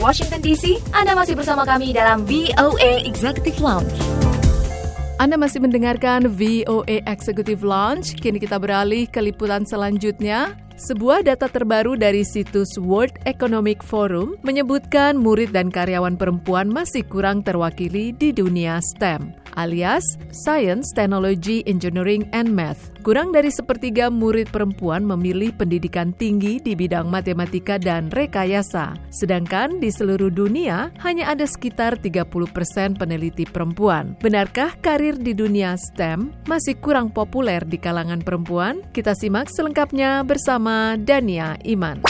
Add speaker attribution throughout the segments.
Speaker 1: Washington DC, Anda masih bersama kami dalam VOA Executive Lounge.
Speaker 2: Anda masih mendengarkan VOA Executive Lounge. Kini kita beralih ke liputan selanjutnya. Sebuah data terbaru dari situs World Economic Forum menyebutkan murid dan karyawan perempuan masih kurang terwakili di dunia STEM alias Science, Technology, Engineering, and Math. Kurang dari sepertiga murid perempuan memilih pendidikan tinggi di bidang matematika dan rekayasa. Sedangkan di seluruh dunia hanya ada sekitar 30 persen peneliti perempuan. Benarkah karir di dunia STEM masih kurang populer di kalangan perempuan? Kita simak selengkapnya bersama Dania Iman.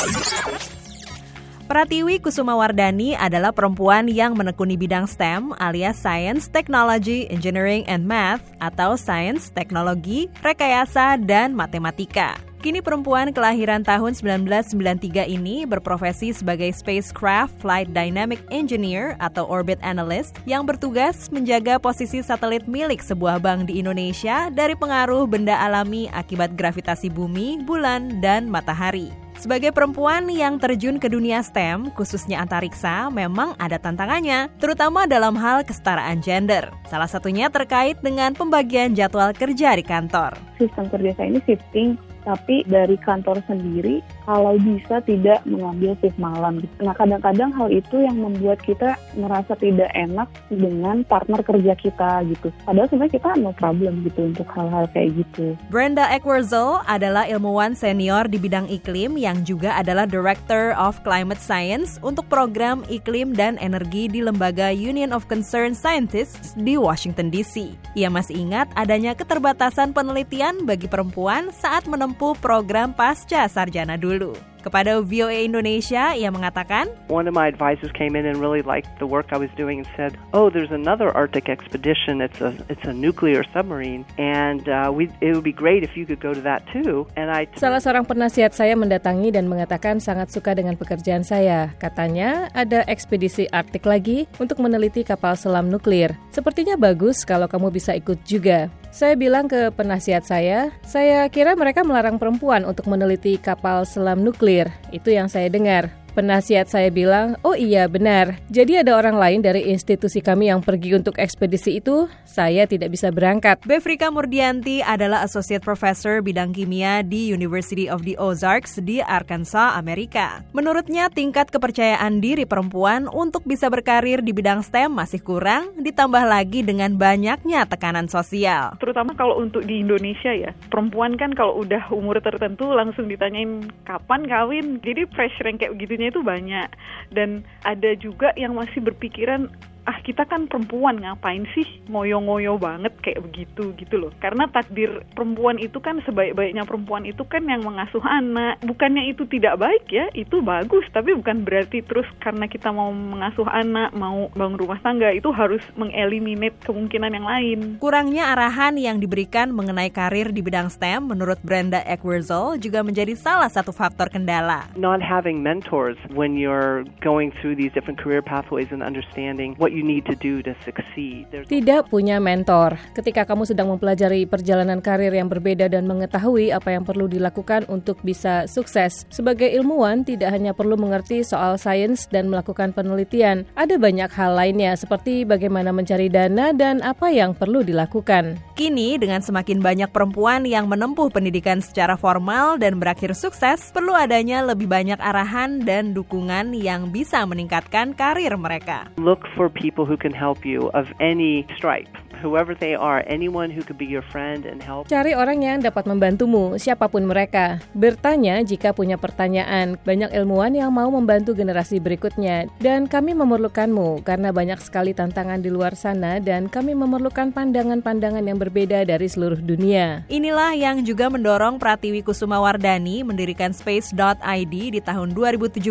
Speaker 3: Pratiwi Kusumawardani adalah perempuan yang menekuni bidang STEM alias Science, Technology, Engineering, and Math atau Science, Teknologi, Rekayasa, dan Matematika. Kini perempuan kelahiran tahun 1993 ini berprofesi sebagai Spacecraft Flight Dynamic Engineer atau Orbit Analyst yang bertugas menjaga posisi satelit milik sebuah bank di Indonesia dari pengaruh benda alami akibat gravitasi bumi, bulan, dan matahari. Sebagai perempuan yang terjun ke dunia STEM, khususnya antariksa, memang ada tantangannya, terutama dalam hal kesetaraan gender. Salah satunya terkait dengan pembagian jadwal kerja di kantor.
Speaker 4: Sistem kerja saya ini shifting tapi dari kantor sendiri kalau bisa tidak mengambil shift malam. Nah kadang-kadang hal itu yang membuat kita merasa tidak enak dengan partner kerja kita gitu. Padahal sebenarnya kita no problem gitu untuk hal-hal kayak gitu.
Speaker 3: Brenda Eckwerzel adalah ilmuwan senior di bidang iklim yang juga adalah Director of Climate Science untuk program iklim dan energi di lembaga Union of Concerned Scientists di Washington DC. Ia masih ingat adanya keterbatasan penelitian bagi perempuan saat menemukan menempuh program pasca sarjana dulu. Kepada VOA Indonesia, ia mengatakan,
Speaker 5: One of my advisors came in and really liked the work I was doing and said, "Oh, there's another Arctic expedition. It's a it's a nuclear submarine, and uh, we it would be great if you could go to that too." And I
Speaker 6: Salah seorang penasihat saya mendatangi dan mengatakan sangat suka dengan pekerjaan saya. Katanya ada ekspedisi Arktik lagi untuk meneliti kapal selam nuklir. Sepertinya bagus kalau kamu bisa ikut juga. Saya bilang ke penasihat saya, saya kira mereka melarang perempuan untuk meneliti kapal selam nuklir. Itu yang saya dengar. Penasihat saya bilang, oh iya benar. Jadi ada orang lain dari institusi kami yang pergi untuk ekspedisi itu, saya tidak bisa berangkat.
Speaker 3: Befrika Murdianti adalah Associate Professor bidang kimia di University of the Ozarks di Arkansas, Amerika. Menurutnya tingkat kepercayaan diri perempuan untuk bisa berkarir di bidang STEM masih kurang, ditambah lagi dengan banyaknya tekanan sosial.
Speaker 7: Terutama kalau untuk di Indonesia ya, perempuan kan kalau udah umur tertentu langsung ditanyain kapan kawin, jadi pressure yang kayak begitu itu banyak. Dan ada juga yang masih berpikiran ah kita kan perempuan ngapain sih ngoyo-ngoyo banget kayak begitu gitu loh. Karena takdir perempuan itu kan sebaik-baiknya perempuan itu kan yang mengasuh anak. Bukannya itu tidak baik ya itu bagus. Tapi bukan berarti terus karena kita mau mengasuh anak mau bangun rumah tangga itu harus mengeliminate kemungkinan yang lain.
Speaker 3: Kurangnya arahan yang diberikan mengenai karir di bidang STEM menurut Brenda Eckwerzel juga menjadi salah satu faktor kendala.
Speaker 5: Not having mentors when you're going through these different career pathways and understanding what you need to do to succeed.
Speaker 6: Tidak punya mentor. Ketika kamu sedang mempelajari perjalanan karir yang berbeda dan mengetahui apa yang perlu dilakukan untuk bisa sukses. Sebagai ilmuwan, tidak hanya perlu mengerti soal sains dan melakukan penelitian. Ada banyak hal lainnya seperti bagaimana mencari dana dan apa yang perlu dilakukan.
Speaker 3: Kini dengan semakin banyak perempuan yang menempuh pendidikan secara formal dan berakhir sukses, perlu adanya lebih banyak arahan dan dukungan yang bisa meningkatkan karir mereka.
Speaker 5: Look for people who can help you of any stripe. Whoever they are, anyone who could be your friend and help.
Speaker 6: Cari orang yang dapat membantumu, siapa pun mereka. Bertanya jika punya pertanyaan. Banyak ilmuwan yang mau membantu generasi berikutnya dan kami memerlukanmu karena banyak sekali tantangan di luar sana dan kami memerlukan pandangan-pandangan yang berbeda dari seluruh dunia.
Speaker 3: Inilah yang juga mendorong Pratiwi Kusuma Wardani mendirikan space.id di tahun 2017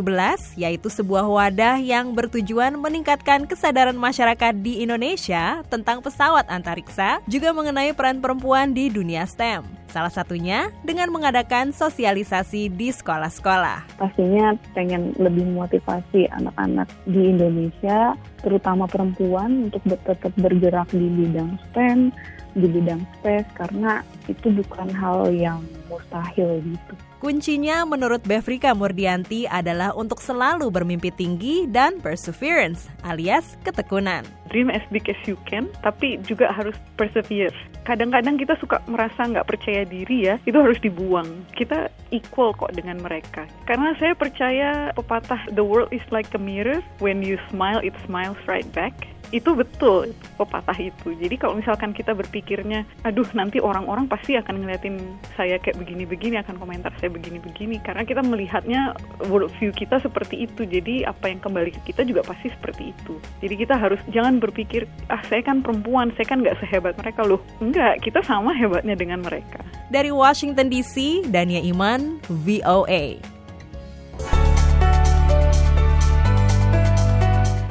Speaker 3: yaitu sebuah wadah yang bertujuan meningkatkan kesadaran masyarakat di Indonesia tentang pesawat pesawat antariksa juga mengenai peran perempuan di dunia STEM. Salah satunya dengan mengadakan sosialisasi di sekolah-sekolah.
Speaker 4: Pastinya pengen lebih motivasi anak-anak di Indonesia, terutama perempuan untuk tetap bergerak di bidang STEM, di bidang space karena itu bukan hal yang mustahil gitu.
Speaker 3: Kuncinya menurut Bevrika Murdianti adalah untuk selalu bermimpi tinggi dan perseverance alias ketekunan.
Speaker 7: Dream as big as you can, tapi juga harus persevere. Kadang-kadang kita suka merasa nggak percaya diri ya, itu harus dibuang. Kita equal kok dengan mereka. Karena saya percaya pepatah the world is like a mirror, when you smile it smiles right back itu betul pepatah itu. Jadi kalau misalkan kita berpikirnya, aduh nanti orang-orang pasti akan ngeliatin saya kayak begini-begini, akan komentar saya begini-begini, karena kita melihatnya world view kita seperti itu. Jadi apa yang kembali ke kita juga pasti seperti itu. Jadi kita harus jangan berpikir, ah saya kan perempuan, saya kan nggak sehebat mereka loh. Enggak, kita sama hebatnya dengan mereka.
Speaker 3: Dari Washington DC, Dania Iman, VOA.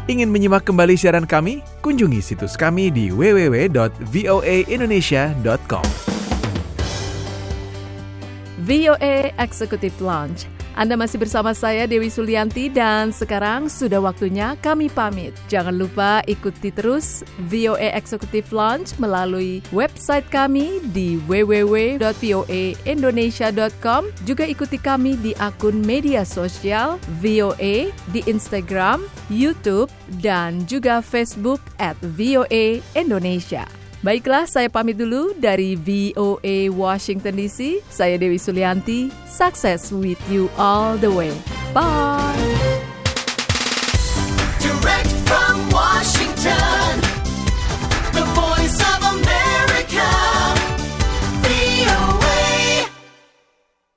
Speaker 8: Ingin menyimak kembali siaran kami? Kunjungi situs kami di www.voaindonesia.com.
Speaker 2: VOA Executive Launch anda masih bersama saya Dewi Sulianti dan sekarang sudah waktunya kami pamit. Jangan lupa ikuti terus VOA Executive Launch melalui website kami di www.voaindonesia.com. Juga ikuti kami di akun media sosial VOA di Instagram, YouTube, dan juga Facebook at VOA Indonesia. Baiklah, saya pamit dulu dari VOA Washington DC. Saya Dewi Sulianti. Success with you all the way. Bye.